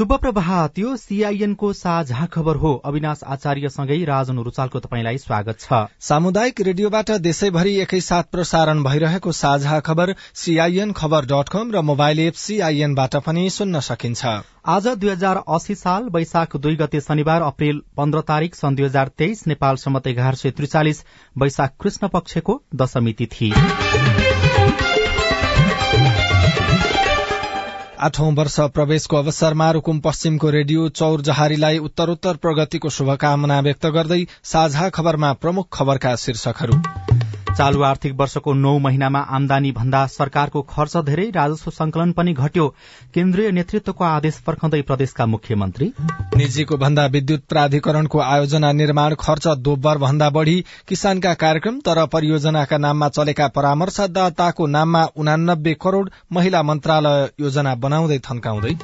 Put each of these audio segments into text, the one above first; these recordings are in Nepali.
शुभ प्रभात यो सीआईएनको साझा खबर हो। अविनाश आचार्यसँगै राजन रुचालको तपाईँलाई स्वागत छ। सामुदायिक रेडियोबाट देशैभरि एकैसाथ प्रसारण भइरहेको साझा खबर सीआईएन खबर डट कम र मोबाइल एप सीआईएनबाट पनि सुन्न सकिन्छ। आज दुई हजार अस्सी साल वैशाख दुई गते शनिबार अप्रेल पन्ध्र तारीक सन् दुई हजार तेइस नेपाल सम्मत एघार सय त्रिचालिस वैशाख कृष्ण पक्षको दशमी तिथि। आठौं वर्ष प्रवेशको अवसरमा रूकुम पश्चिमको रेडियो चौर जहारीलाई उत्तरोत्तर प्रगतिको शुभकामना व्यक्त गर्दै साझा खबरमा प्रमुख खबरका शीर्षकहरू। चालू आर्थिक वर्षको नौ महिनामा आमदानी भन्दा सरकारको खर्च धेरै राजस्व संकलन पनि घट्यो। केन्द्रीय नेतृत्वको आदेश पर्खँदै प्रदेशका मुख्यमन्त्री। निजीको भन्दा विद्युत प्राधिकरणको आयोजना निर्माण खर्च दोब्बर भन्दा बढ़ी। किसानका कार्यक्रम तर परियोजनाका नाममा चलेका परामर्शदाताको नाममा उनानब्बे करोड़ महिला मन्त्रालय योजना बनाउँदै थन्काउँदै।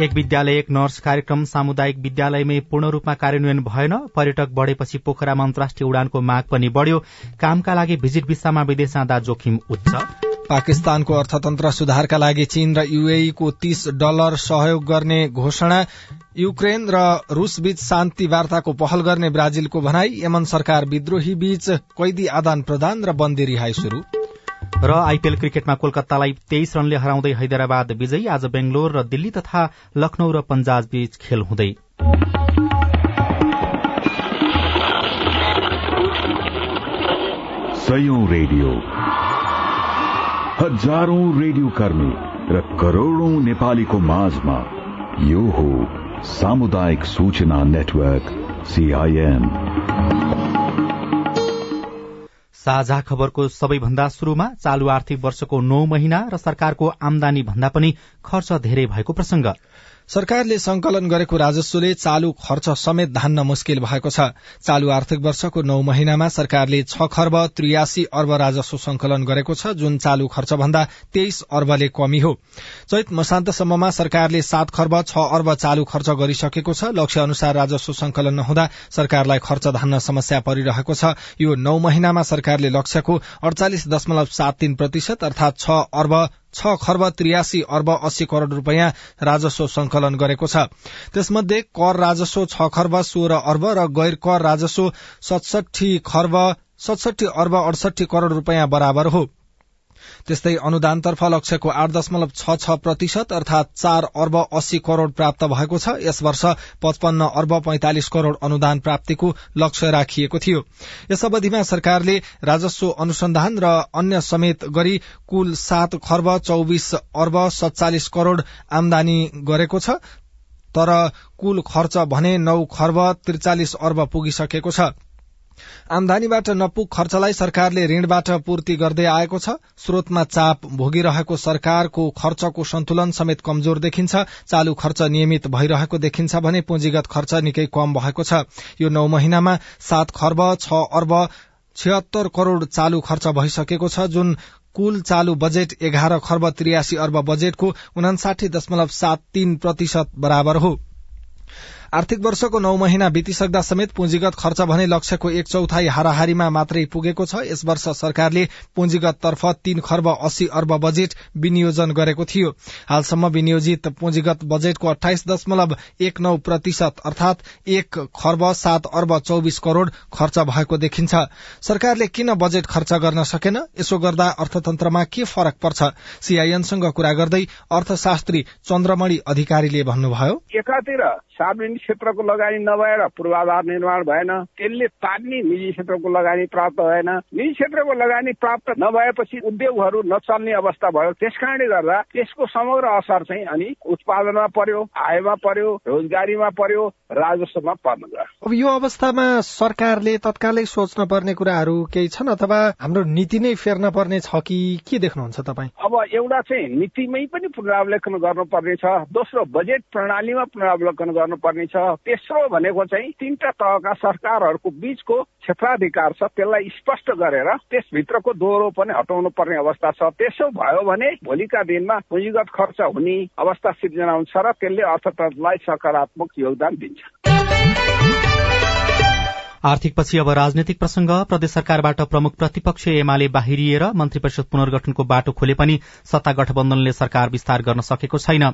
एक विद्यालय एक नर्स कार्यक्रम सामुदायिक विद्यालयमै पूर्ण रूपमा कार्यान्वयन भएन। पर्यटक बढ़ेपछि पोखरामा अन्तर्राष्ट्रिय उडानको माग पनि बढ़्यो। कामका लागि भिजिट भिसामा विदेश जाँदा जोखिम उच्च। पाकिस्तानको अर्थतन्त्र सुधारका लागि चीन र यूएई को तीस डलर सहयोग गर्ने घोषणा युक्रेन र रूस बीच शान्ति वार्ताको पहल गर्ने ब्राजिलको भनाई यमन सरकार विद्रोही बीच कैदी आदान प्रदान र बन्दी रिहाई शुरू र आइपीएल क्रिकेटमा कोलकातालाई तेइस रनले हराउँदै हैदराबाद विजयी आज बेंगलोर र दिल्ली तथा लखनऊ र पञ्जाब बीच खेल हुँदै। सयौं रेडियो। हजारौं रेडियो कर्मी र करोड़ौं नेपालीको माझमा यो हो सामुदायिक सूचना नेटवर्क सीआईएन साझा खबरको सबैभन्दा शुरूमा चालू आर्थिक वर्षको नौ महिना र सरकारको आमदानी भन्दा पनि खर्च धेरै भएको प्रसंग सरकारले संकलन गरेको राजस्वले चालू खर्च समेत धान्न मुस्किल भएको छ। चालू आर्थिक वर्षको नौ महिनामा सरकारले छ खर्ब त्रियासी अर्ब राजस्व संकलन गरेको छ जुन चालू खर्च भन्दा तेइस अर्बले कमी हो। चैत मसान्तसम्ममा सरकारले सात खर्ब छ अर्ब चालू खर्च गरिसकेको छ। लक्ष्य अनुसार राजस्व संकलन नहुँदा सरकारलाई खर्च धान्न समस्या परिरहेको छ। यो नौ महिनामा सरकारले लक्ष्यको अड़चालिस दशमलव सात तीन प्रतिशत अर्थात छ अर्ब छ खर्ब त्रियासी अर्ब अस्सी करोड़ रूपियाँ राजस्व संकलन गरेको छ। त्यसमध्ये कर राजस्व छ खर्ब सोह्र अर्ब र गैर कर राजस्व सतसठी खर्ब सतसठी अर्ब अडसठी करोड़ रूपियाँ बराबर हो। त्यस्तै अनुदानतर्फ लक्ष्यको आठ दशमलव छ छ प्रतिशत अर्थात चार अर्ब अस्सी करोड़ प्राप्त भएको छ। यस वर्ष पचपन्न अर्ब पैंतालिस करोड़ अनुदान प्राप्तिको लक्ष्य राखिएको थियो। यस अवधिमा सरकारले राजस्व अनुसन्धान र अन्य समेत गरी कुल सात खर्ब चौविस अर्ब सत्तालिस करोड़ आमदानी गरेको छ। तर कुल खर्च भने नौ खर्ब त्रिचालिस अर्ब पुगिसकेको छ। आमदानीबाट नपुग खर्चलाई सरकारले ऋणबाट पूर्ति गर्दै आएको छ। स्रोतमा चाप भोगिरहेको सरकारको खर्चको सन्तुलन समेत कमजोर देखिन्छ। चालू खर्च नियमित भइरहेको देखिन्छ भने पुँजीगत खर्च निकै कम भएको छ। यो नौ महिनामा सात खर्ब छ अर्ब छिहत्तर करोड़ चालू खर्च भइसकेको छ। जुन कुल चालू बजेट एघार खर्ब त्रियासी अर्ब बजेटको उनासाठी दशमलव सात तीन प्रतिशत बराबर हो। आर्थिक वर्षको नौ महिना बितिसक्दा समेत पुँजीगत खर्च भने लक्ष्यको एक चौथाई हाराहारीमा मात्रै पुगेको छ। यस वर्ष सरकारले पुँजीगत तर्फ तीन खर्ब अस्सी अर्ब बजेट विनियोजन गरेको थियो। हालसम्म विनियोजित पुँजीगत बजेटको अठाइस दशमलव एक नौ प्रतिशत अर्थात एक खर्ब सात अर्ब चौबिस करोड़ खर्च भएको देखिन्छ। सरकारले किन बजेट खर्च गर्न सकेन? यसो गर्दा अर्थतन्त्रमा के फरक पर्छ? सीआईएनसँग कुरा गर्दै अर्थशास्त्री चन्द्रमणि अधिकारीले भन्नुभयो। एकातिर सार्वजनिक क्षेत्रको लगानी नभएर पूर्वाधार निर्माण भएन। त्यसले तान्ने निजी क्षेत्रको लगानी प्राप्त भएन। निजी क्षेत्रको लगानी प्राप्त नभएपछि उद्योगहरू नचल्ने अवस्था भयो। त्यस कारणले गर्दा त्यसको समग्र असर चाहिँ अनि उत्पादनमा पर्यो आयमा पर्यो रोजगारीमा पर्यो राजस्वमा पर्न गयो। अब यो अवस्थामा सरकारले तत्कालै सोच्न पर्ने कुराहरू केही छन् अथवा हाम्रो नीति नै फेर्न पर्ने छ कि के देख्नुहुन्छ तपाईँ? अब एउटा चाहिँ नीतिमै पनि पुनरावलोकन गर्नुपर्ने छ। दोस्रो बजेट प्रणालीमा पुनरावलोकन गर्नुपर्ने छ। तेस्रो भनेको चाहिँ तिनवटा तहका सरकारहरूको बीचको क्षेत्राधिकार छ त्यसलाई स्पष्ट गरेर त्यसभित्रको दोहोरो पनि हटाउनु पर्ने अवस्था छ। त्यसो भयो भने भोलिका दिनमा पुँजीगत खर्च हुने अवस्था सिर्जना हुन्छ र त्यसले अर्थतन्त्रलाई सकारात्मक योगदान दिन्छ। आर्थिकपछि अब राजनैतिक प्रसंग प्रदेश सरकारबाट प्रमुख प्रतिपक्ष एमाले बाहिरिएर मन्त्री परिषद पुनर्गठनको बाटो खोले पनि सत्ता गठबन्धनले सरकार विस्तार गर्न सकेको छैन।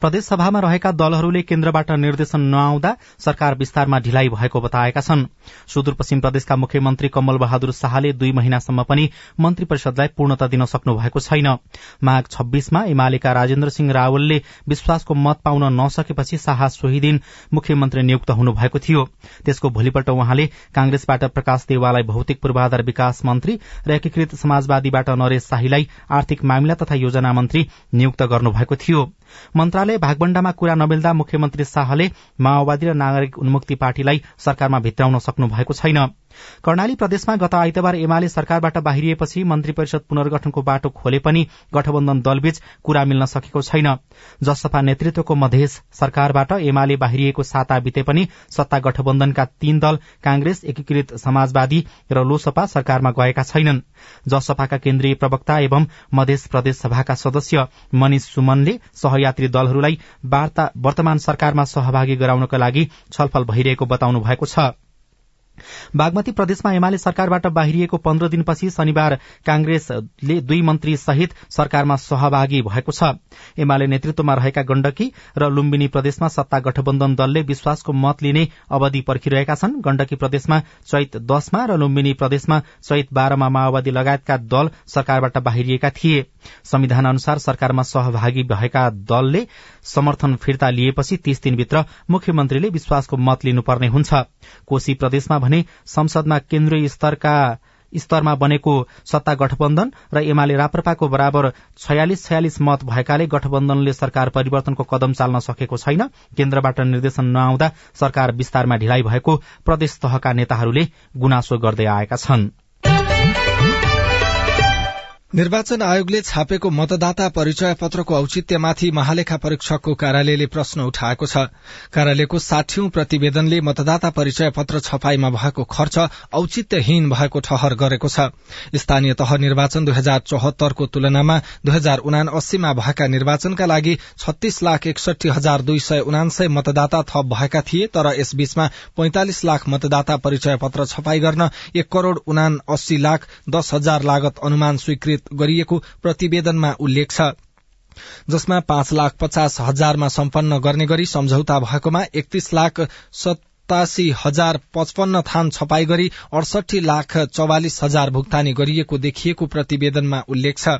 प्रदेश सभामा रहेका दलहरूले केन्द्रबाट निर्देशन नआउँदा सरकार विस्तारमा ढिलाइ भएको बताएका छन्। सुदूरपश्चिम प्रदेशका मुख्यमन्त्री कमल बहादुर शाहले दुई महिनासम्म पनि मन्त्री परिषदलाई पूर्णता दिन सक्नु भएको छैन। माघ छब्बीसमा एमालेका राजेन्द्र सिंह रावलले विश्वासको मत पाउन नसकेपछि शाह सोही दिन मुख्यमन्त्री नियुक्त हुनुभएको थियो। त्यसको भोलिपल्ट उहाँले कांग्रेसबाट प्रकाश देवाललाई भौतिक पूर्वाधार विकास मन्त्री र एकीकृत समाजवादीबाट नरेश शाहीलाई आर्थिक मामिला तथा योजना मन्त्री नियुक्त गर्नुभएको थियो। मन्त्रालय भागवण्डामा कुरा नमिल्दा मुख्यमन्त्री शाहले माओवादी र नागरिक उन्मुक्ति पार्टीलाई सरकारमा भित्राउन सक्नु भएको छैन। कर्णाली प्रदेशमा गत आइतबार एमाले सरकारबाट बाहिरिएपछि मन्त्री परिषद पुनर्गठनको बाटो खोले पनि गठबन्धन दलबीच कुरा मिल्न सकेको छैन। जसपा नेतृत्वको मधेस सरकारबाट एमाले बाहिरिएको साता बिते पनि सत्ता गठबन्धनका तीन दल कांग्रेस एकीकृत समाजवादी र लोसपा सरकारमा गएका छैनन्। जसपाका केन्द्रीय प्रवक्ता एवं मधेस प्रदेश सभाका सदस्य मनिष सुमनले सहयात्री दलहरूलाई वर्तमान सरकारमा सहभागी गराउनका लागि छलफल भइरहेको बताउनु भएको छ। बागमती प्रदेशमा एमाले सरकारबाट बाहिरिएको पन्ध्र दिनपछि शनिबार कांग्रेसले दुई मन्त्री सहित सरकारमा सहभागी भएको छ। एमाले नेतृत्वमा रहेका गण्डकी र लुम्बिनी प्रदेशमा सत्ता गठबन्धन दलले विश्वासको मत लिने अवधि पर्खिरहेका छन्। गण्डकी प्रदेशमा चैत दशमा र लुम्बिनी प्रदेशमा चैत बाह्रमा माओवादी लगायतका दल सरकारबाट बाहिरिएका थिए। संविधान अनुसार सरकारमा सहभागी भएका दलले समर्थन फिर्ता लिएपछि तीस दिनभित्र मुख्यमन्त्रीले विश्वासको मत लिनुपर्ने हुन्छ। कोशी प्रदेशमा भने संसदमा केन्द्रीय स्तरका स्तरमा बनेको सत्ता गठबन्धन र एमाले राप्रपाको बराबर छयालिस छयालिस मत भएकाले गठबन्धनले सरकार परिवर्तनको कदम चाल्न सकेको छैन। केन्द्रबाट निर्देशन नआउँदा सरकार विस्तारमा ढिलाइ भएको प्रदेश तहका नेताहरूले गुनासो गर्दै आएका छनृ। निर्वाचन आयोगले छापेको मतदाता परिचय पत्रको औचित्यमाथि महालेखा परीक्षकको कार्यालयले प्रश्न उठाएको छ। कार्यालयको साठीौं प्रतिवेदनले मतदाता परिचय पत्र छपाईमा भएको खर्च औचित्यहीन भएको ठहर गरेको छ। स्थानीय तह निर्वाचन दुई हजार चौहत्तरको तुलनामा दुई हजार उना अस्सीमा भएका निर्वाचनका लागि छत्तीस लाख एकसठी हजार दुई सय उनान्सय मतदाता थप भएका थिए तर यसबीचमा पैंतालिस लाख मतदाता परिचय पत्र छपाई गर्न एक करोड़ उना अस्सी लाख दस हजार लागत अनुमान स्वीकृत गरिएको प्रतिवेदनमा उल्लेख छ। जसमा पाँच लाख पचास हजारमा सम्पन्न गर्ने गरी सम्झौता भएकोमा एकतीस लाख सतासी हजार पचपन्न थान छपाई गरी अडसठी लाख चौवालिस हजार भुक्तानी गरिएको देखिएको प्रतिवेदनमा उल्लेख छ।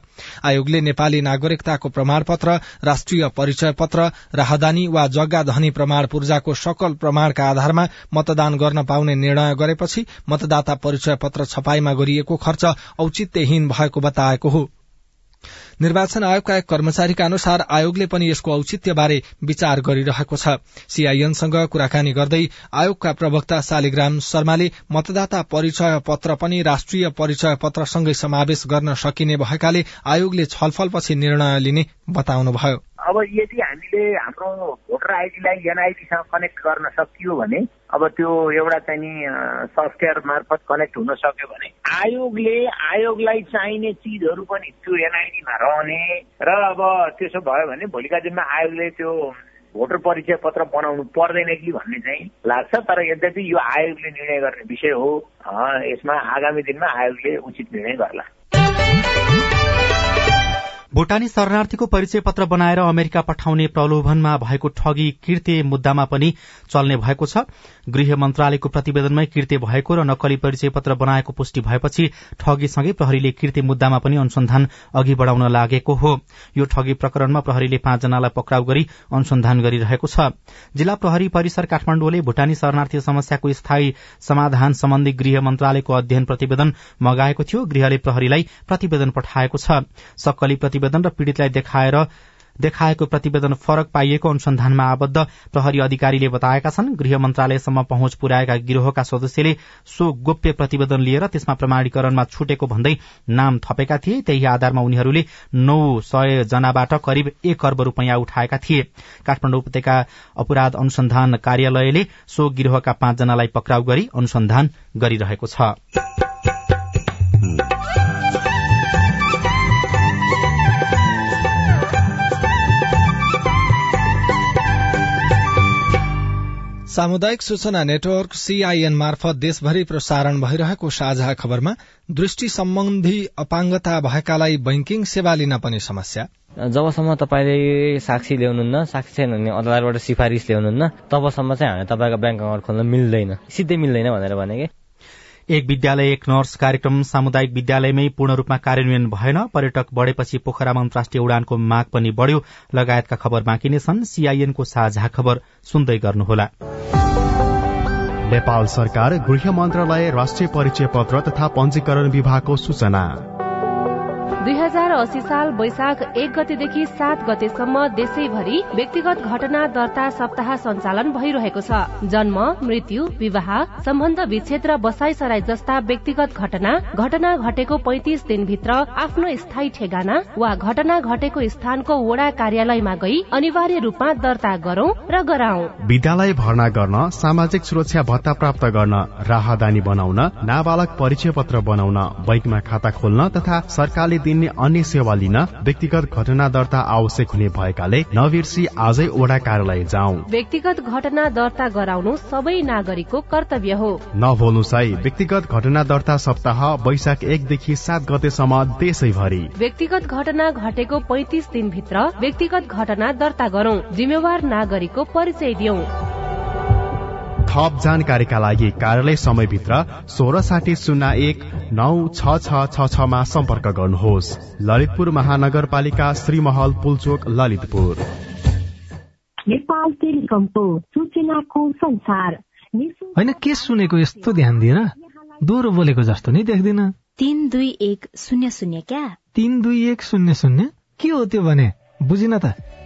आयोगले नेपाली नागरिकताको प्रमाणपत्र राष्ट्रिय परिचय पत्र राहदानी वा जग्गा धनी प्रमाण पूर्जाको सकल प्रमाणका आधारमा मतदान गर्न पाउने निर्णय गरेपछि मतदाता परिचय पत्र छपाईमा गरिएको खर्च औचित्यहीन भएको बताएको हो। निर्वाचन आयोगका एक कर्मचारीका अनुसार आयोगले पनि यसको औचित्यबारे विचार गरिरहेको छ। सीआईएनसँग कुराकानी गर्दै आयोगका प्रवक्ता शालिग्राम शर्माले मतदाता परिचय पत्र पनि राष्ट्रिय परिचय पत्रसँगै समावेश गर्न सकिने भएकाले आयोगले छलफलपछि निर्णय लिने बताउनुभयो। अब यदि हामीले हाम्रो भोटर आइडीलाई एनआइडीसँग कनेक्ट गर्न सकियो भने अब त्यो एउटा चाहिँ नि सफ्टवेयर मार्फत कनेक्ट हुन सक्यो भने आयोगले आयोगलाई चाहिने चिजहरू पनि त्यो एनआइडीमा रहने र अब त्यसो भयो भने भोलिका दिनमा आयोगले त्यो भोटर परिचय पत्र बनाउनु पर्दैन कि भन्ने चाहिँ लाग्छ तर यद्यपि यो आयोगले निर्णय गर्ने विषय हो यसमा आगामी दिनमा आयोगले उचित निर्णय गर्ला। भूटानी शरणार्थीको परिचय पत्र बनाएर अमेरिका पठाउने प्रलोभनमा भएको ठगी किर्ते मुद्दामा पनि चल्ने भएको छ। गृह मन्त्रालयको प्रतिवेदनमै किर्ते भएको र नक्कली परिचय पत्र बनाएको पुष्टि भएपछि ठगीसँगै प्रहरीले किर्ते मुद्दामा पनि अनुसन्धान अघि बढ़ाउन लागेको हो। यो ठगी प्रकरणमा प्रहरीले पाँचजनालाई पक्राउ गरी अनुसन्धान गरिरहेको छ। जिल्ला प्रहरी परिसर काठमाण्डुले भूटानी शरणार्थी समस्याको स्थायी समाधान सम्बन्धी गृह मन्त्रालयको अध्ययन प्रतिवेदन मगाएको थियो। गृहले प्रहरीलाई प्रतिवेदन पठाएको छ। सक्कली प्रतिवेदन र पीड़ितलाई देखाएर देखाएको प्रतिवेदन फरक पाइएको अनुसन्धानमा आबद्ध प्रहरी अधिकारीले बताएका छन् गृह मन्त्रालयसम्म पहुँच पुर्याएका गिरोहका सदस्यले सो गोप्य प्रतिवेदन लिएर त्यसमा प्रमाणीकरणमा छुटेको भन्दै नाम थपेका थिए। त्यही आधारमा उनीहरूले नौ सय जनाबाट करिब एक अर्ब रूपियाँ उठाएका थिए। काठमाडौँ उपत्यका अपराध अनुसन्धान कार्यालयले सो गिरोहका पाँचजनालाई पक्राउ गरी अनुसन्धान गरिरहेको छ। सामुदायिक सूचना नेटवर्क सीआईएन मार्फत देशभरि प्रसारण भइरहेको साझा खबरमा दृष्टि सम्बन्धी अपाङ्गता भएकालाई बैंकिङ सेवा लिन पनि समस्या। जबसम्म तपाईँले साक्षी ल्याउनुहुन्न साक्षी छैन भने अदालतबाट सिफारिस ल्याउनुहुन्न तबसम्म चाहिँ हामी तपाईँको ब्याङ्क अकाउन्ट खोल्न मिल्दैन। सिधै मिल्दैन भनेर भने कि? एक विद्यालय एक नर्स कार्यक्रम सामुदायिक विद्यालयमै पूर्ण रूपमा कार्यान्वयन भएन। पर्यटक बढ़ेपछि पोखरामा अन्तर्राष्ट्रिय उडानको माग पनि बढ़्यो। लगायतका खबर बाँकी नै छन्। सीआईएनको साझा खबर सुन्दै गर्नुहोला। नेपाल सरकार गृह मन्त्रालय राष्ट्रिय परिचय पत्र तथा पञ्जीकरण विभागको सूचना। दुई हजार अस्सी साल वैशाख एक गतेदेखि सात गतेसम्म देशैभरि व्यक्तिगत घटना दर्ता सप्ताह सञ्चालन भइरहेको छ। जन्म मृत्यु विवाह सम्बन्ध विच्छेद र बसाई सराई जस्ता व्यक्तिगत घटना घटना घटेको पैतिस दिनभित्र आफ्नो स्थायी ठेगाना वा घटना घटेको स्थानको वडा कार्यालयमा गई अनिवार्य रूपमा दर्ता गरौं र गराउ विद्यालय भर्ना गर्न सामाजिक सुरक्षा भत्ता प्राप्त गर्न राहदानी बनाउन नाबालक परिचय पत्र बनाउन बैंकमा खाता खोल्न तथा सरकारले दिने अन्य सेवा लिन व्यक्तिगत घटना दर्ता आवश्यक हुने भएकाले नबिर्सी आजै ओडा कार्यालय जाउँ। व्यक्तिगत घटना दर्ता गराउनु सबै नागरिकको कर्तव्य हो। नभोल्नु साई व्यक्तिगत घटना दर्ता सप्ताह वैशाख एकदेखि सात गतेसम्म देशैभरि। व्यक्तिगत घटना घटेको पैतिस दिनभित्र व्यक्तिगत घटना दर्ता गरौं। जिम्मेवार नागरिकको परिचय दिउँ थप जानकारीका लागि कार्यालय समयभित्र सोह्र साठी शून्य एक नौ छ छ छ छमा सम्पर्क गर्नुहोस्। ललितपुर महानगरपालिका श्रीमहल पुलचोक ललितपुर। नेपाल टेलिकमको सूचनाको संसार। होइन के सुनेको यस्तो ध्यान दिएर दोहोरो बोलेको जस्तो नि देख्दिन। तिन दुई एक शून्य शून्य क्या? तिन दुई एक शून्य शून्य? के हो त्यो भने? बुझिन त।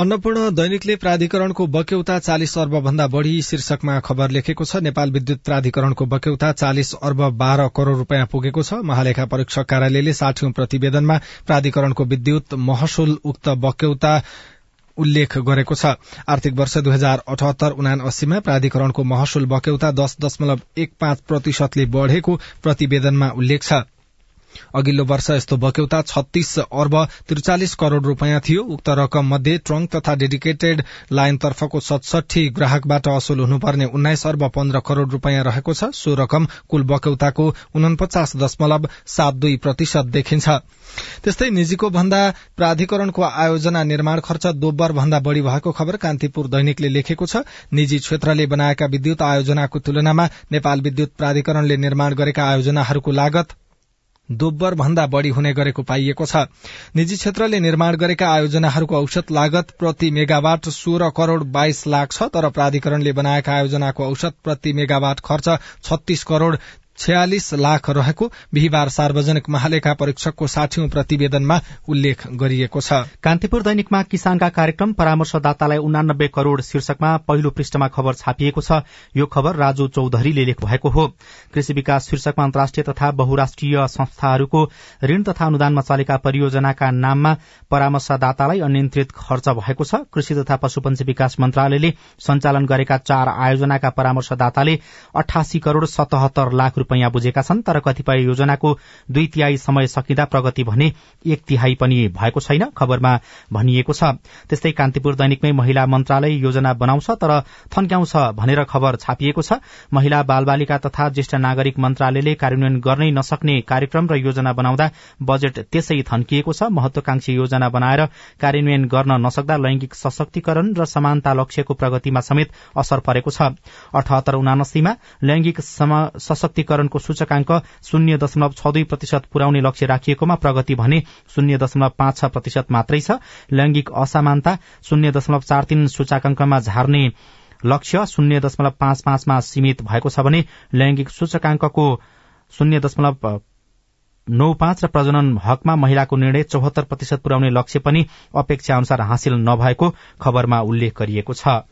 अन्नपूर्ण दैनिकले प्राधिकरणको बक्यौता चालिस अर्ब भन्दा बढ़ी शीर्षकमा खबर लेखेको छ। नेपाल विद्युत प्राधिकरणको बक्यौता चालिस अर्ब बाह्र करोड़ रूपियाँ पुगेको छ। महालेखा परीक्षक कार्यालयले साठौं प्रतिवेदनमा प्राधिकरणको विद्युत महसुल उक्त बक्यौता उल्लेख गरेको छ। आर्थिक वर्ष दुई हजार अठहत्तर उना अस्सीमा प्राधिकरणको महसुल बक्यौता दश दशमलव एक पाँच प्रतिशतले बढ़ेको प्रतिवेदनमा उल्लेख छ। अघिल्लो वर्ष यस्तो बक्यौता छत्तीस अर्ब त्रिचालिस करोड़ रूपियाँ थियो। उक्त रकम मध्ये ट्रंक तथा डेडिकेटेड लाइनतर्फको सतसठी ग्राहकबाट असुल हुनुपर्ने उन्नाइस अर्ब पन्ध्र करोड़ रूपियाँ रहेको छ। सो रकम कुल बक्यौताको उनपचास दशमलव सात दुई प्रतिशत देखिन्छ। त्यस्तै निजीको भन्दा प्राधिकरणको आयोजना निर्माण खर्च दोब्बर भन्दा बढ़ी भएको खबर कान्तिपुर दैनिकले लेखेको छ। निजी क्षेत्रले बनाएका विद्युत आयोजनाको तुलनामा नेपाल विद्युत प्राधिकरणले निर्माण गरेका आयोजनाहरूको लागत दोब्बर भन्दा बढ़ी हुने गरेको पाइएको छ। निजी क्षेत्रले निर्माण गरेका आयोजनाहरूको औषध लागत प्रति मेगावाट सोह्र करोड़ बाइस लाख छ तर प्राधिकरणले बनाएका आयोजनाको औषध प्रति मेगावाट खर्च छत्तीस करोड़ छयालिस लाख रहेको बिहिबार सार्वजनिक महालेखा परीक्षकको साठीौं प्रतिवेदनमा उल्लेख गरिएको छ। कान्तिपुर दैनिकमा किसानका कार्यक्रम परामर्शदातालाई उनानब्बे करोड़ शीर्षकमा पहिलो पृष्ठमा खबर छापिएको छ। यो खबर राजु चौधरीले लेख्नु भएको हो। कृषि विकास शीर्षकमा अन्तर्राष्ट्रिय तथा बहुराष्ट्रिय संस्थाहरूको ऋण तथा अनुदानमा चलेका परियोजनाका नाममा परामर्शदातालाई अनियन्त्रित खर्च भएको छ। कृषि तथा पशुपन्छी विकास मन्त्रालयले सञ्चालन गरेका चार आयोजनाका परामर्शदाताले अठासी करोड़ सतहत्तर लाख रूपियाँ बुझेका छन् तर कतिपय योजनाको दुई तिहाई समय सकिँदा प्रगति भने एक तिहाई पनि भएको छैन खबरमा भनिएको छ। त्यस्तै कान्तिपुर दैनिकमै महिला मन्त्रालय योजना बनाउँछ तर थन्क्याउँछ भनेर खबर छापिएको छ। महिला बालबालिका तथा ज्येष्ठ नागरिक मन्त्रालयले कार्यान्वयन गर्नै नसक्ने कार्यक्रम र योजना बनाउँदा बजेट त्यसै थन्किएको छ। महत्वाकांक्षी योजना बनाएर कार्यान्वयन गर्न नसक्दा लैंगिक सशक्तिकरण र समानता लक्ष्यको प्रगतिमा समेत असर परेको छ। अठहत्तर उनासीमा लैंगिक सशक्तिकरण सशक्तिकरणको सूचकांक शून्य दशमलव छ दुई प्रतिशत पुर्याउने लक्ष्य राखिएकोमा प्रगति भने शून्य दशमलव पाँच छ प्रतिशत मात्रै छ। लैंगिक असमानता शून्य दशमलव चार तीन सूचकांकमा झार्ने लक्ष्य शून्य दशमलव पाँच पाँचमा सीमित भएको छ भने लैंगिक सूचकांकको शून्य दशमलव नौ पाँच र प्रजनन हकमा महिलाको निर्णय चौहत्तर प्रतिशत पुर्याउने लक्ष्य पनि अपेक्षा अनुसार हासिल नभएको खबरमा उल्लेख गरिएको छ।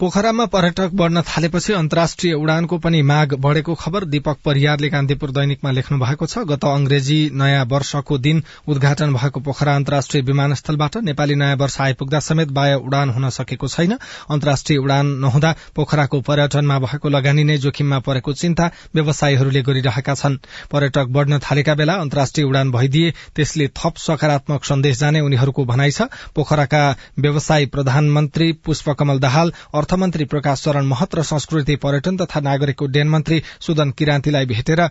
पोखरामा पर्यटक बढ़न थालेपछि अन्तर्राष्ट्रिय उडानको पनि माग बढ़ेको खबर दीपक परियारले कान्तिपुर दैनिकमा लेख्नु भएको छ। गत अंग्रेजी नयाँ वर्षको दिन उद्घाटन भएको पोखरा अन्तर्राष्ट्रिय विमानस्थलबाट नेपाली नयाँ वर्ष आइपुग्दा समेत बाह्य उडान हुन सकेको छैन। अन्तर्राष्ट्रिय उडान नहुँदा पोखराको पर्यटनमा भएको लगानी नै जोखिममा परेको चिन्ता व्यवसायीहरूले गरिरहेका छन्। पर्यटक बढ़न थालेका बेला अन्तर्राष्ट्रिय उडान भइदिए त्यसले थप सकारात्मक सन्देश जाने उनीहरूको भनाइ छ। पोखराका व्यवसायी प्रधानमन्त्री पुष्पकमल दाहाल अर्थमन्त्री प्रकाश शरण महत र संस्कृति पर्यटन तथा नागरिक उड्डयन मन्त्री सुदन किरान्तीलाई भेटेर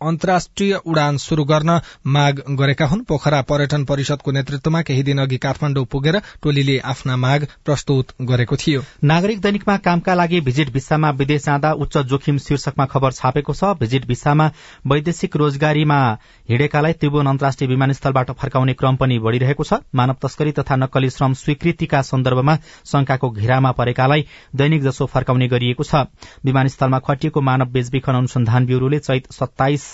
अन्तर्राष्ट्रिय उडान शुरू गर्न माग गरेका हुन्। पोखरा पर्यटन परिषदको नेतृत्वमा केही दिन अघि काठमाण्डु पुगेर टोलीले आफ्ना माग प्रस्तुत गरेको थियो। नागरिक दैनिकमा कामका लागि भिजिट भिसामा विदेश जाँदा उच्च जोखिम शीर्षकमा खबर छापेको छ। भिजिट भिसामा वैदेशिक रोजगारीमा हिँडेकालाई त्रिभुवन अन्तर्राष्ट्रिय विमानस्थलबाट फर्काउने क्रम पनि बढ़िरहेको छ। मानव तस्करी तथा नक्कली श्रम स्वीकृतिका सन्दर्भमा शंकाको घेरामा परेकालाई दैनिक जसो फर्काउने गरिएको छ। विमानस्थलमा खटिएको मानव बेचबिखन अनुसन्धान ब्यूरोले चैत सत्ताइस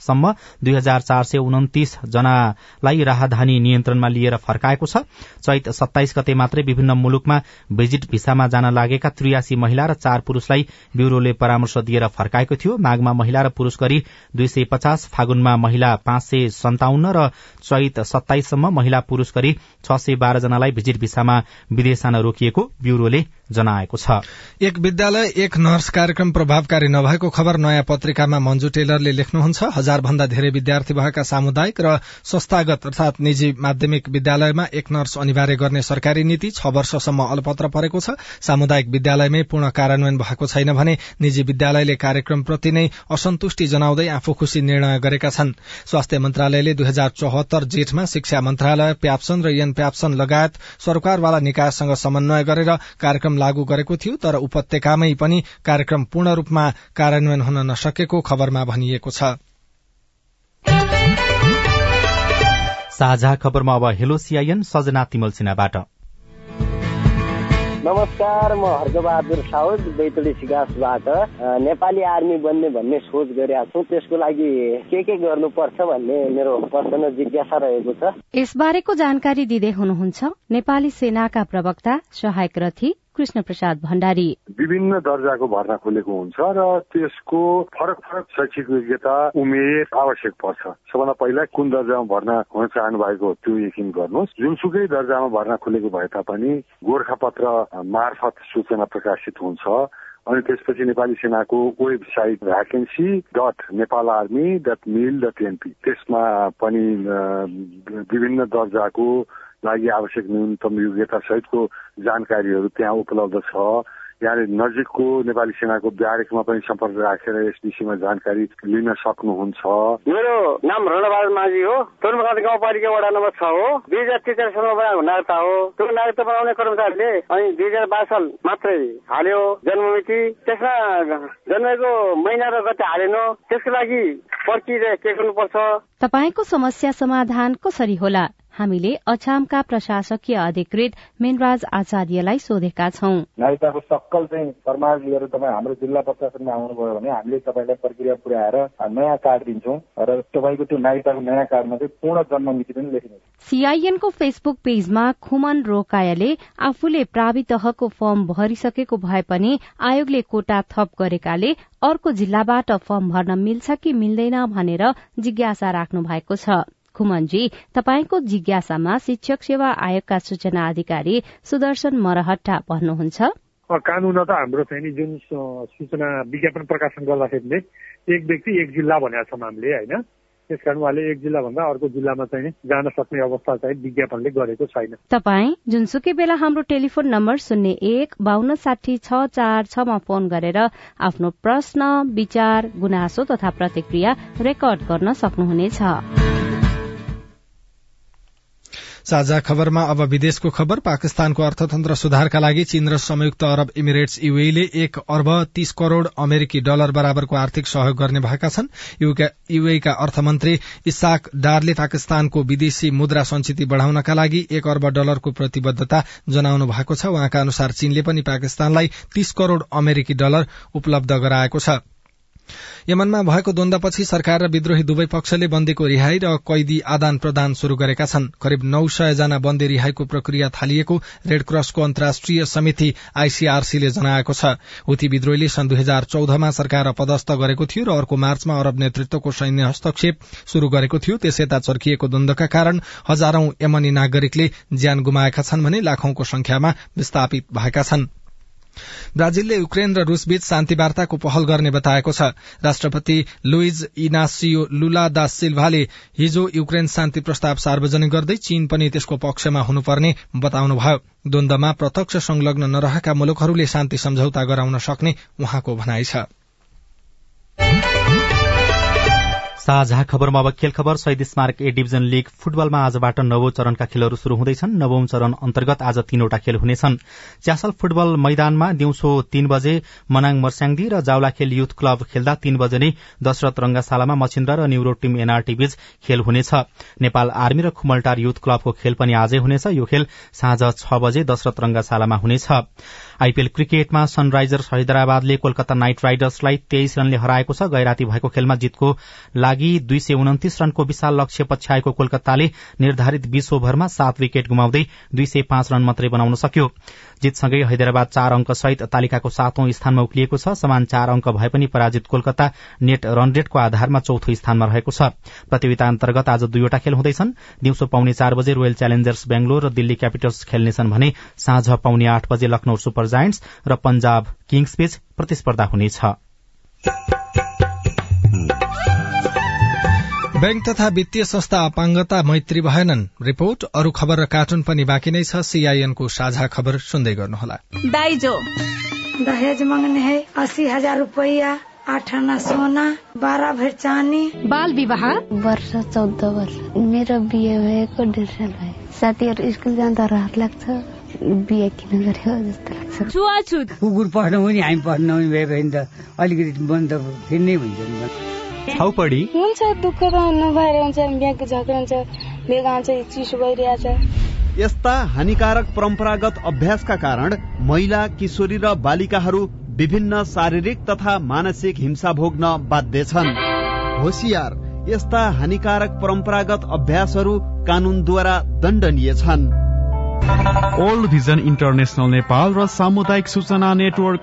सम्म दुई हजार चार सय उन्तिस जनालाई राहदानी नियन्त्रणमा लिएर फर्काएको छ। चैत सत्ताइस गते मात्रै विभिन्न मुलुकमा भिजिट भिसामा जान लागेका त्रियासी महिला र चार पुरूषलाई ब्यूरोले परामर्श दिएर फर्काएको थियो। माघमा महिला र पुरूष गरी दुई सय पचास फागुनमा महिला पाँच सय सन्ताउन्न र चैत सत्ताइससम्म महिला पुरूष गरी छ सय बाह्र जनालाई भिजिट भिसामा विदेश जान रोकिएको ब्यूरोले जनाएको छ। एक विद्यालय एक नर्स कार्यक्रम प्रभावकारी नभएको खबर नयाँ पत्रिकामा मञ्जु टेलरले लेख्नुहुन्छ। हजार भन्दा धेरै विद्यार्थी भएका सामुदायिक र संस्थागत अर्थात निजी माध्यमिक विद्यालयमा एक नर्स अनिवार्य गर्ने सरकारी नीति छ वर्षसम्म अलपत्र परेको छ। सामुदायिक विद्यालयमै पूर्ण कार्यान्वयन भएको छैन भने निजी विद्यालयले कार्यक्रमप्रति नै असन्तुष्टि जनाउँदै आफू खुशी निर्णय गरेका छन्। स्वास्थ्य मन्त्रालयले दुई हजार चौहत्तर जेठमा शिक्षा मन्त्रालय प्याप्सन र यन प्याप्सन लगायत सरकारवाला निकायसँग समन्वय गरेर कार्यक्रम लागू गरेको थियो तर उपत्यकामै पनि कार्यक्रम पूर्ण रूपमा कार्यान्वयन हुन नसकेको खबरमा भनिएको छ। साझा खबरमा अब हेलो सिआइएन सजना तिमल सिन्हाबाट। नमस्कार म हर्कबहादुर साउद बैतडी सिगासबाट। नेपाली आर्मी बन्ने भन्ने सोच गरेका छु। त्यसको लागि के के गर्नुपर्छ भन्ने मेरो पर्सनल जिज्ञासा रहेको छ। यसबारेको जानकारी दिँदै हुनुहुन्छ नेपाली सेनाका प्रवक्ता सहायक रथी कृष्ण प्रसाद भण्डारी। विभिन्न दर्जाको भर्ना खोलेको हुन्छ र त्यसको फरक फरक शैक्षिक योग्यता उमेर आवश्यक पर्छ। सबभन्दा पहिला कुन दर्जामा भर्ना हुन चाहनु भएको त्यो यकिन गर्नुहोस्। जुनसुकै दर्जामा भर्ना खोलेको भए तापनि गोर्खा पत्र मार्फत सूचना प्रकाशित हुन्छ। अनि त्यसपछि नेपाली सेनाको website vacancy dot Nepal army dot mil dot N P. त्यसमा पनि विभिन्न दर्जाको लागि आवश्यक न्यूनतम योग्यता सहितको जानकारीहरू त्यहाँ उपलब्ध छ। यहाँले नजिकको नेपाली सेनाको ब्यारेकमा पनि सम्पर्क राखेर यस विषयमा जानकारी लिन सक्नुहुन्छ। मेरो नाम रणबहादुर माझी हो। तोरमुखाद गाउँपालिका वडा नम्बर छ हो। दुई हजार त्रिचालिससम्म बनाएको नागरिकता हो। त्यो नागरिकता बनाउने कर्मचारीले अनि दुई हजार बाइस साल मात्रै हाल्यो जन्ममिति। त्यसमा जन्मेको महिना र गते हालेन। त्यसको लागि पर्खिरहे के गर्नुपर्छ? तपाईँको समस्या समाधान कसरी होला? हामीले अछामका प्रशासकीय अधिकृत मेनराज आचार्यलाई सोधेका छौं। नागरिकताको सक्कल चाहिँ फर्माज लिएर तपाईँ हाम्रो जिल्ला प्रशासनमा आउनुभयो भने हामीले तपाईँलाई प्रक्रिया पुर्याएर नयाँ कार्ड दिन्छौँ र तपाईँको त्यो नागरिकताको नयाँ कार्डमा चाहिँ पूर्ण जन्म मिति पनि लेखिन्छ। सीआईएनको फेसबुक पेजमा खुमन रोकायाले आफूले प्रावि तहको फर्म भरिसकेको भए पनि आयोगले कोटा थप गरेकाले अर्को जिल्लाबाट फर्म भर्न मिल्छ कि मिल्दैन भनेर जिज्ञासा राख्नु भएको छ। खुमनजी तपाईँको जिज्ञासामा शिक्षक सेवा आयोगका सूचना अधिकारी सुदर्शन मरहट्टा भन्नुहुन्छ। कानून त हाम्रो चाहिँ नि जुन सूचना विज्ञापन प्रकाशन गर्दाखेरि एक व्यक्ति एक जिल्ला भनेका छौँ हामीले होइन? त्यस कारण उहाँले एक जिल्ला भन्दा अर्को जिल्लामा चाहिँ जान सक्ने अवस्था चाहिँ विज्ञापनले गरेको छैन। तपाईँ जुनसुकै बेला हाम्रो टेलिफोन नम्बर शून्य एक बान्न साठी छ चार छमा फोन गरेर आफ्नो प्रश्न विचार गुनासो तथा प्रतिक्रिया रेकर्ड गर्न सक्नुहुनेछ। साझा खबरमा अब विदेशको खबर। पाकिस्तानको अर्थतन्त्र सुधारका लागि चीन र संयुक्त अरब इमिरेट्स युएले एक अर्ब तीस करोड़ अमेरिकी डलर बराबरको आर्थिक सहयोग गर्ने भएका छन्। युएका अर्थमन्त्री इसाक डारले पाकिस्तानको विदेशी मुद्रा संचिति बढ़ाउनका लागि एक अर्ब डलरको प्रतिबद्धता जनाउनु भएको छ। उहाँका अनुसार चीनले पनि पाकिस्तानलाई तीस करोड़ अमेरिकी डलर उपलब्ध गराएको छ। यमनमा भएको द्वन्दपछि सरकार र विद्रोही दुवै पक्षले बन्दीको रिहाई र कैदी आदान प्रदान शुरू गरेका छन्। करिब नौ सय जना बन्दी रिहाईको प्रक्रिया थालिएको रेड क्रसको अन्तर्राष्ट्रिय समिति आईसीआरसीले जनाएको छ। हुती विद्रोहीले सन् दुई हजार चौधमा सरकार अपदस्थ गरेको थियो र अर्को मार्चमा अरब नेतृत्वको सैन्य हस्तक्षेप शुरू गरेको थियो। त्यसयता चर्किएको द्वन्दका कारण हजारौं यमनी नागरिकले ज्यान गुमाएका छन् भने लाखौंको संख्यामा विस्थापित भएका छन्। ब्राजिलले युक्रेन र रूसबीच शान्ति वार्ताको पहल गर्ने बताएको छ। राष्ट्रपति लुइज इनासियो लुला दा सिल्भाले हिजो युक्रेन शान्ति प्रस्ताव सार्वजनिक गर्दै चीन पनि त्यसको पक्षमा हुनुपर्ने बताउनुभयो। द्वन्दमा प्रत्यक्ष संलग्न नरहेका मुलुकहरूले शान्ति सम्झौता गराउन सक्ने उहाँको भनाइ छ। साझा खबरमा अब खेल खबर। शहीद स्मारक ए डिभिजन लीग फुटबलमा आजबाट नवौं चरणका खेलहरू शुरू हुँदैछन्। नवौं चरण अन्तर्गत आज तीनवटा खेल हुनेछन्। च्यासल फुटबल मैदानमा दिउँसो तीन बजे मनाङ मर्स्याङदी र जावलाखेल युथ क्लब खेल्दा तीन बजे नै दशरथ रंगाशालामा मछिन्द्र र न्युरो टीम एनआरटी बीच खेल हुनेछ। नेपाल आर्मी र खुमलटार युथ क्लबको खेल पनि आजै हुनेछ। यो खेल साँझ छ बजे दशरथ रंगाशालामा हुनेछ। आईपीएल क्रिकेटमा सनराइजर्स हैदराबादले कोलकाता नाइट राइडर्सलाई तेइस रनले हराएको छ। गैराती भएको खेलमा जितको लागि दुई सय उन्तिस रनको विशाल लक्ष्य पछ्याएको कोलकाताले निर्धारित बीस ओभरमा सात विकेट गुमाउँदै दुई सय पाँच रन मात्रै बनाउन सक्यो। जितसँगै हैदराबाद चार अंक सहित तालिकाको सातौं स्थानमा उक्लिएको छ समान चार अंक भए पनि पराजित कोलकाता नेट रन रेटको आधारमा चौथो स्थानमा रहेको छ। प्रतियोगिता अन्तर्गत आज दुईवटा खेल हुँदैछन्। दिउँसो पाउने चार बजे रोयल च्यालेन्जर्स बेंगलोर र दिल्ली क्यापिटल्स खेल्नेछन् भने साँझ पाउने आठ बजे लखनऊ सुपर जायन्ट्स र पंजाब किङ्स बीच प्रतिस्पर्धा हुनेछ। बैंक तथा वित्तीय संस्था अपाङ्गता मैत्री भएनन् रिपोर्ट अरू खबर र कार्टुन पनि बाँकी नै छ। सीआईएनको साझा खबर सुन्दै गर्नुहोला। दाइजो। दहेज मांगने है अस्सी हजार रुपया आठ आना सोना बाह्र भर चानी बाल विवाह? वर्ष चौध वर्ष। मेरो बिहे भएको डेढ साल भयो। साथीहरू स्कुल जाँदा रहर लाग्छ। बिहे किन गर्यो जस्तो लाग्छ। छुवाछुत। कुकुर पढ्नु पनि हामी पढ्नु पनि भयो भने त अलिकति बन्द फेरि नै हुन्छ छाउपडी हुन्छ दुःख त नभएर हुन्छ बिहाको झगडा हुन्छ बेगा चाहिँ चिसो भइरहेछ। यस्ता हानिकारक परम्परागत अभ्यासका कारण महिला किशोरी र बालिकाहरू विभिन्न शारीरिक तथा मानसिक हिंसा भोग्न बाध्य छन्। होसियार यस्ता हानिकारक परम्परागत अभ्यासहरू कानूनद्वारा दण्डनीय छन्। ओल्ड भिजन इन्टरनेसनल नेपाल र सामुदायिक सूचना नेटवर्क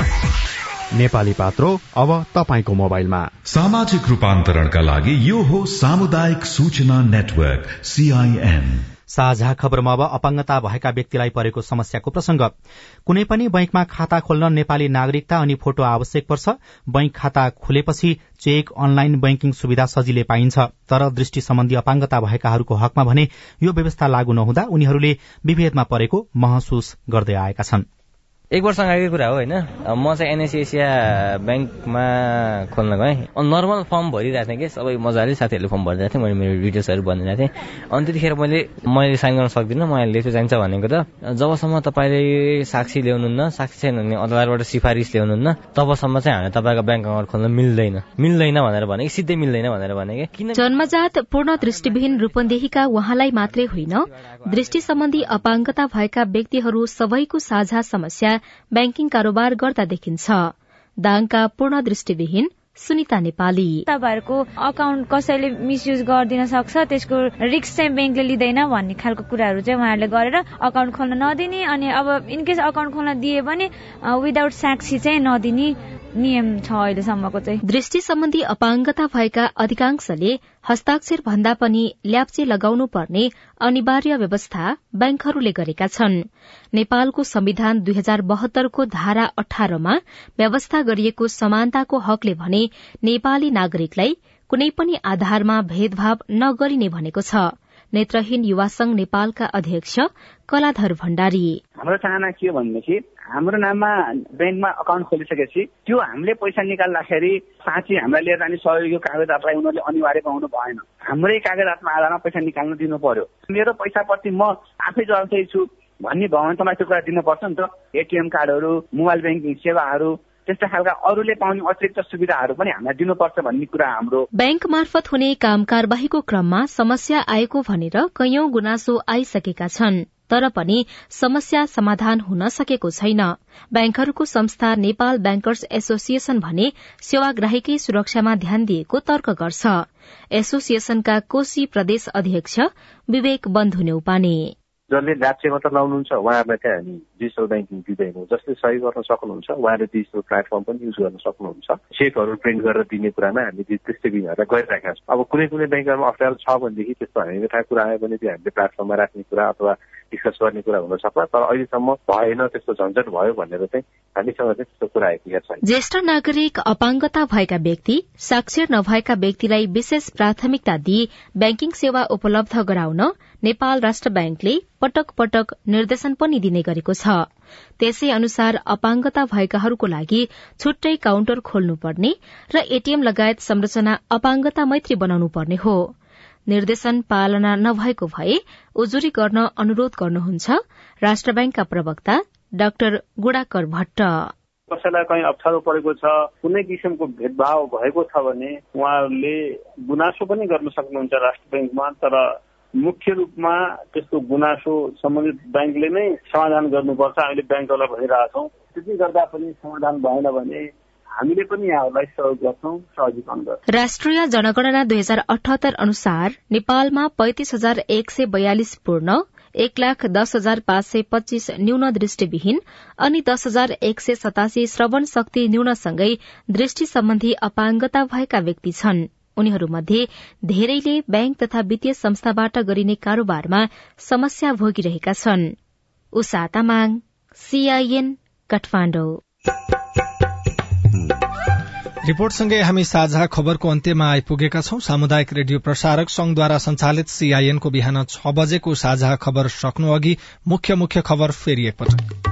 नेपाली पात्रो अब तपाईँको मोबाइलमा। सामाजिक रूपान्तरणका लागि यो हो सामुदायिक सूचना नेटवर्क सीआईएन साझा खबरमा अब अपाङ्गता भएका व्यक्तिलाई परेको समस्याको प्रसंग कुनै पनि बैंकमा खाता खोल्न नेपाली नागरिकता अनि फोटो आवश्यक पर्छ। बैंक खाता खुलेपछि चेक अनलाइन बैंकिङ सुविधा सजिलै पाइन्छ। तर दृष्टि सम्बन्धी अपाङ्गता भएकाहरूको हकमा भने यो व्यवस्था लागू नहुँदा उनीहरूले विभेदमा परेको महसुस गर्दै आएका छन्। एक वर्ष अगाडिको कुरा हो होइन? म चाहिँ एनएसी एसिया ब्याङ्कमा खोल्न गएँ। नर्मल फर्म भरिरहेको थिएँ कि सबै मजाले साथीहरूले फर्म भरिरहेको थिएँ मैले मेरो डिटेल्सहरू भनिरहेको थिएँ। अनि त्यतिखेर मैले मैले साइन गर्न सक्दिनँ मलाई लेख्नु चाहिन्छ भनेको त। जबसम्म तपाईँले साक्षी ल्याउनुहुन्न साक्षी छैन भने अदालतबाट सिफारिस ल्याउनुहुन्न तबसम्म चाहिँ हामीले तपाईँको ब्याङ्क अकाउन्ट खोल्न मिल्दैन। मिल्दैन भनेर भने सिधै मिल्दैन भनेर भने कि किन जन्मजात पूर्ण दृष्टिविहीन रूपन्देहीका उहाँलाई मात्रै होइन। दृष्टि सम्बन्धी अपाङ्गता भएका व्यक्तिहरू सबैको साझा समस्या ब्याङ्किङ कारोबार गर्दा देखिन्छ। दाङका पूर्ण दृष्टिविहीन सुनिता नेपाली। तपाईँहरूको अकाउन्ट कसैले मिसयुज गरिदिन सक्छ त्यसको रिक्स चाहिँ ब्याङ्कले लिँदैन भन्ने खालको कुराहरू चाहिँ उहाँहरूले गरेर अकाउन्ट खोल्न नदिने अनि अब इनकेस अकाउन्ट खोल्न दिए पनि विदाउट साक्षी चाहिँ नदिने नियम छ अहिलेसम्मको चाहिँ। दृष्टि सम्बन्धी अपाङ्गता भएका अधिकांशले हस्ताक्षर भन्दा पनि ल्याप्चे लगाउनु पर्ने अनिवार्य व्यवस्था ब्याङ्कहरूले गरेका छन्। नेपालको संविधान दुई हजार बहत्तरको धारा अठारमा व्यवस्था गरिएको समानताको हकले भने नेपाली नागरिकलाई कुनै पनि आधारमा भेदभाव नगरिने भनेको छ। नेत्रहीन युवा संघ नेपालका अध्यक्ष कलाधर भण्डारी। हाम्रो चाहना के हो भनेदेखि हाम्रो नाममा ब्याङ्कमा अकाउन्ट खोलिसकेपछि त्यो हामीले पैसा निकाल्दाखेरि साँच्ची हामीलाई लिएर जाने सहयोगी कागजातलाई उनीहरूले अनिवार्य बनाउनु भएन। हाम्रै कागजातमा आधारमा पैसा निकाल्न दिनु पर्यो। मेरो पैसाप्रति म आफै जवाबदेही छु भन्ने भने तपाईँको कुरा दिनुपर्छ नि त। एटिएम कार्डहरू मोबाइल ब्याङ्किङ सेवाहरू त्यस्ता खालका अरूले पाउने अतिरिक्त सुविधाहरू पनि हामीलाई दिनुपर्छ भन्ने कुरा हाम्रो। ब्याङ्क मार्फत हुने काम कारवाहीको क्रममा समस्या आएको भनेर कैयौं गुनासो आइसकेका छन्। तर पनि समस्या समाधान हुन सकेको छैन। ब्याङ्कहरूको संस्था नेपाल ब्याङ्कर्स एसोसिएशन भने सेवाग्राहीकै सुरक्षामा ध्यान दिएको तर्क गर्छ। एसोसिएशनका कोशी प्रदेश अध्यक्ष विवेक बन्धु नेउपाने। जसले ल्याप्चे मात्र लाउनुहुन्छ उहाँहरूलाई चाहिँ हामी डिजिटल ब्याङ्किङ दिँदैनौँ। जसले सही गर्न सक्नुहुन्छ उहाँले डिजिटल प्लेटफर्म पनि युज गर्न सक्नुहुन्छ। चेकहरू प्रिन्ट गरेर दिने कुरामा हामी त्यस्तै बिनहरूलाई गरिरहेका छौँ। अब कुनै कुनै ब्याङ्कहरूमा अप्ठ्यारो छ भनेदेखि त्यस्तो हामी थाहा कुरा आयो भने त्यो हामीले प्लेटफर्ममा राख्ने कुरा अथवा डिस्कस गर्ने कुरा हुन सक्ला तर अहिलेसम्म भएन त्यस्तो झन्झट भयो भनेर चाहिँ हामीसँग चाहिँ त्यस्तो कुरा आइपुगेको छैन। ज्येष्ठ नागरिक अपाङ्गता भएका व्यक्ति साक्षर नभएका व्यक्तिलाई विशेष प्राथमिकता दिई ब्याङ्किङ सेवा उपलब्ध गराउन नेपाल राष्ट्र ब्याङ्कले पटक पटक निर्देशन पनि दिने गरेको छ। त्यसै अनुसार अपाङ्गता भएकाहरूको लागि छुट्टै काउन्टर खोल्नुपर्ने र एटीएम लगायत संरचना अपाङ्गता मैत्री बनाउनु पर्ने हो। निर्देशन पालना नभएको भए उजुरी गर्न अनुरोध गर्नुहुन्छ राष्ट्र ब्याङ्कका प्रवक्ता डाक्टर गुडाकर भट्ट। कसैलाई कहीँ अप्ठ्यारो परेको छ कुनै किसिमको भेदभाव भएको छ भने उहाँहरूले गुनासो पनि गर्न सक्नुहुन्छ राष्ट्र ब्याङ्कमा तर मुख्य रूपमा त्यस्तो गुनासो सम्बन्धित ब्याङ्कले नै समाधान गर्नुपर्छ। हामीले ब्याङ्कहरूलाई भनिरहेछौँ त्यति गर्दा पनि समाधान भएन भने हामीले पनि यहाँहरूलाई सहयोग गर्छौँ सहजीकरण राष्ट्रिय जनगणना दुई हजार अठहत्तर अनुसार नेपालमा पैंतिस हजार एक सय बयालिस पूर्ण एक लाख दस हजार पाँच सय पच्चीस न्यून दृष्टिविहीन अनि दस हजार एक सय सतासी श्रवण शक्ति न्यूनसँगै दृष्टि सम्बन्धी अपाङ्गता भएका व्यक्ति छन्। उनीहरूमध्ये धेरैले ब्याङ्क तथा वित्तीय संस्थाबाट गरिने कारोबारमा समस्या भोगिरहेका छन्। रिपोर्टसँगै हामी साझा खबरको अन्त्यमा आइपुगेका छौं। सामुदायिक रेडियो प्रसारक संघद्वारा संचालित सीआईएनको बिहान छ बजेको साझा खबर सक्नु अघि मुख्य मुख्य खबर फेरि एकपटक।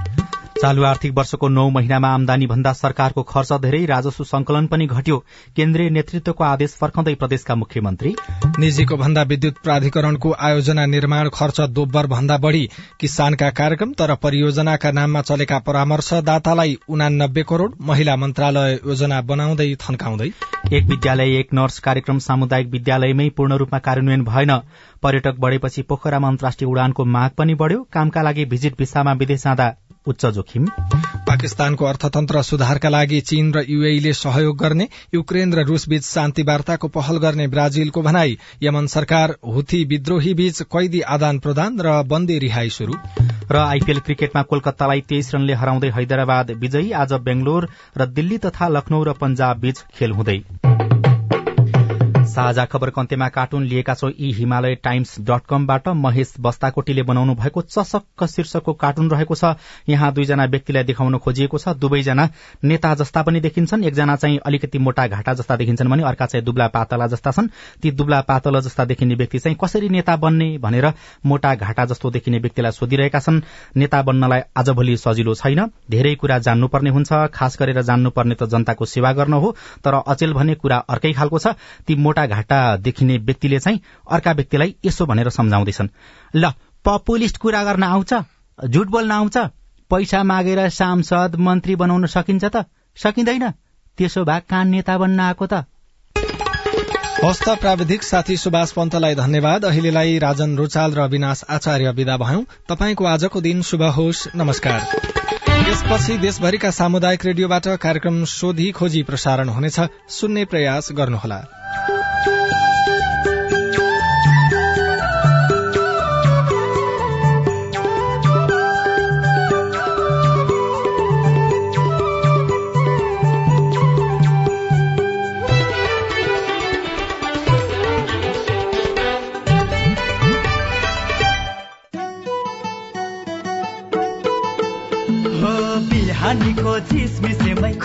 चालू आर्थिक वर्षको नौ महिनामा आमदानी भन्दा सरकारको खर्च धेरै राजस्व संकलन पनि घट्यो। केन्द्रीय नेतृत्वको आदेश फर्काउँदै प्रदेशका मुख्यमन्त्री। निजीको भन्दा विद्युत प्राधिकरणको आयोजना निर्माण खर्च दोब्बर भन्दा बढ़ी। किसानका कार्यक्रम तर परियोजनाका नाममा चलेका परामर्शदातालाई उनानब्बे करोड़ महिला मन्त्रालय योजना बनाउँदै थन्काउँदै। एक विद्यालय एक नर्स कार्यक्रम सामुदायिक विद्यालयमै पूर्ण रूपमा कार्यान्वयन भएन। पर्यटक बढ़ेपछि पोखरामा अन्तर्राष्ट्रिय उडानको माग पनि बढ़्यो। कामका लागि भिजिट भिसामा विदेश जाँदा उच्च जोखिम। पाकिस्तानको अर्थतन्त्र सुधारका लागि चीन र युएईले सहयोग गर्ने युक्रेन र रूसबीच शान्ति वार्ताको पहल गर्ने ब्राजिलको भनाई यमन सरकार हुथी विद्रोही बीच कैदी आदान प्रदान र बन्दी रिहाई शुरू र आइपीएल क्रिकेटमा कोलकातालाई तेइस रनले हराउँदै हैदराबाद विजयी। आज बेंगलोर र दिल्ली तथा लखनऊ र पञ्जाब बीच खेल हुँदै। साझा खबरको अन्त्यमा कार्टुन लिएका छौं यी हिमालय टाइम्स डट कमबाट। महेश बस्ताकोटीले बनाउनु भएको चसक्क शीर्षकको कार्टुन रहेको छ। यहाँ दुईजना व्यक्तिलाई देखाउन खोजिएको छ। दुवैजना नेता जस्ता पनि देखिन्छन्। एकजना चाहिँ अलिकति मोटा घाटा जस्ता देखिन्छन् भने अर्का चाहिँ दुब्ला पातला जस्ता छन्। ती दुब्ला पातला जस्ता देखिने व्यक्ति चाहिँ कसरी नेता बन्ने भनेर मोटा घाटा जस्तो देखिने व्यक्तिलाई सोधिरहेका छन्। नेता बन्नलाई आजभोलि सजिलो छैन। धेरै कुरा जान्नुपर्ने हुन्छ। खास गरेर जान्नुपर्ने त जनताको सेवा गर्न हो। तर अचेल भन्ने कुरा अर्कै खालको छ। ती मोटा घाटा देखिने व्यक्तिले चाहिँ अर्का व्यक्तिलाई यसो भनेर सम्झाउँदैछन्। ल पपुलिस्ट कुरा गर्न आउँछ झुट बोल्न आउँछ पैसा मागेर सांसद मन्त्री बनाउन सकिन्छ त सकिँदैन। त्यसो भए कान नेता बन्न आएको त। हस्त प्राविधिक साथी सुभाष पन्तलाई धन्यवाद। अहिलेलाई राजन रोचाल र अविनाश आचार्य विदा भयौं। तपाईँको आजको दिन शुभ होस्। नमस्कार। यसपछि देशभरिका सामुदायिक रेडियोबाट कार्यक्रम सोधी खोजी प्रसारण हुनेछ। सुन्ने प्रयास गर्नुहोला।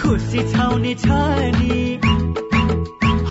खुसी छाउने छ नि।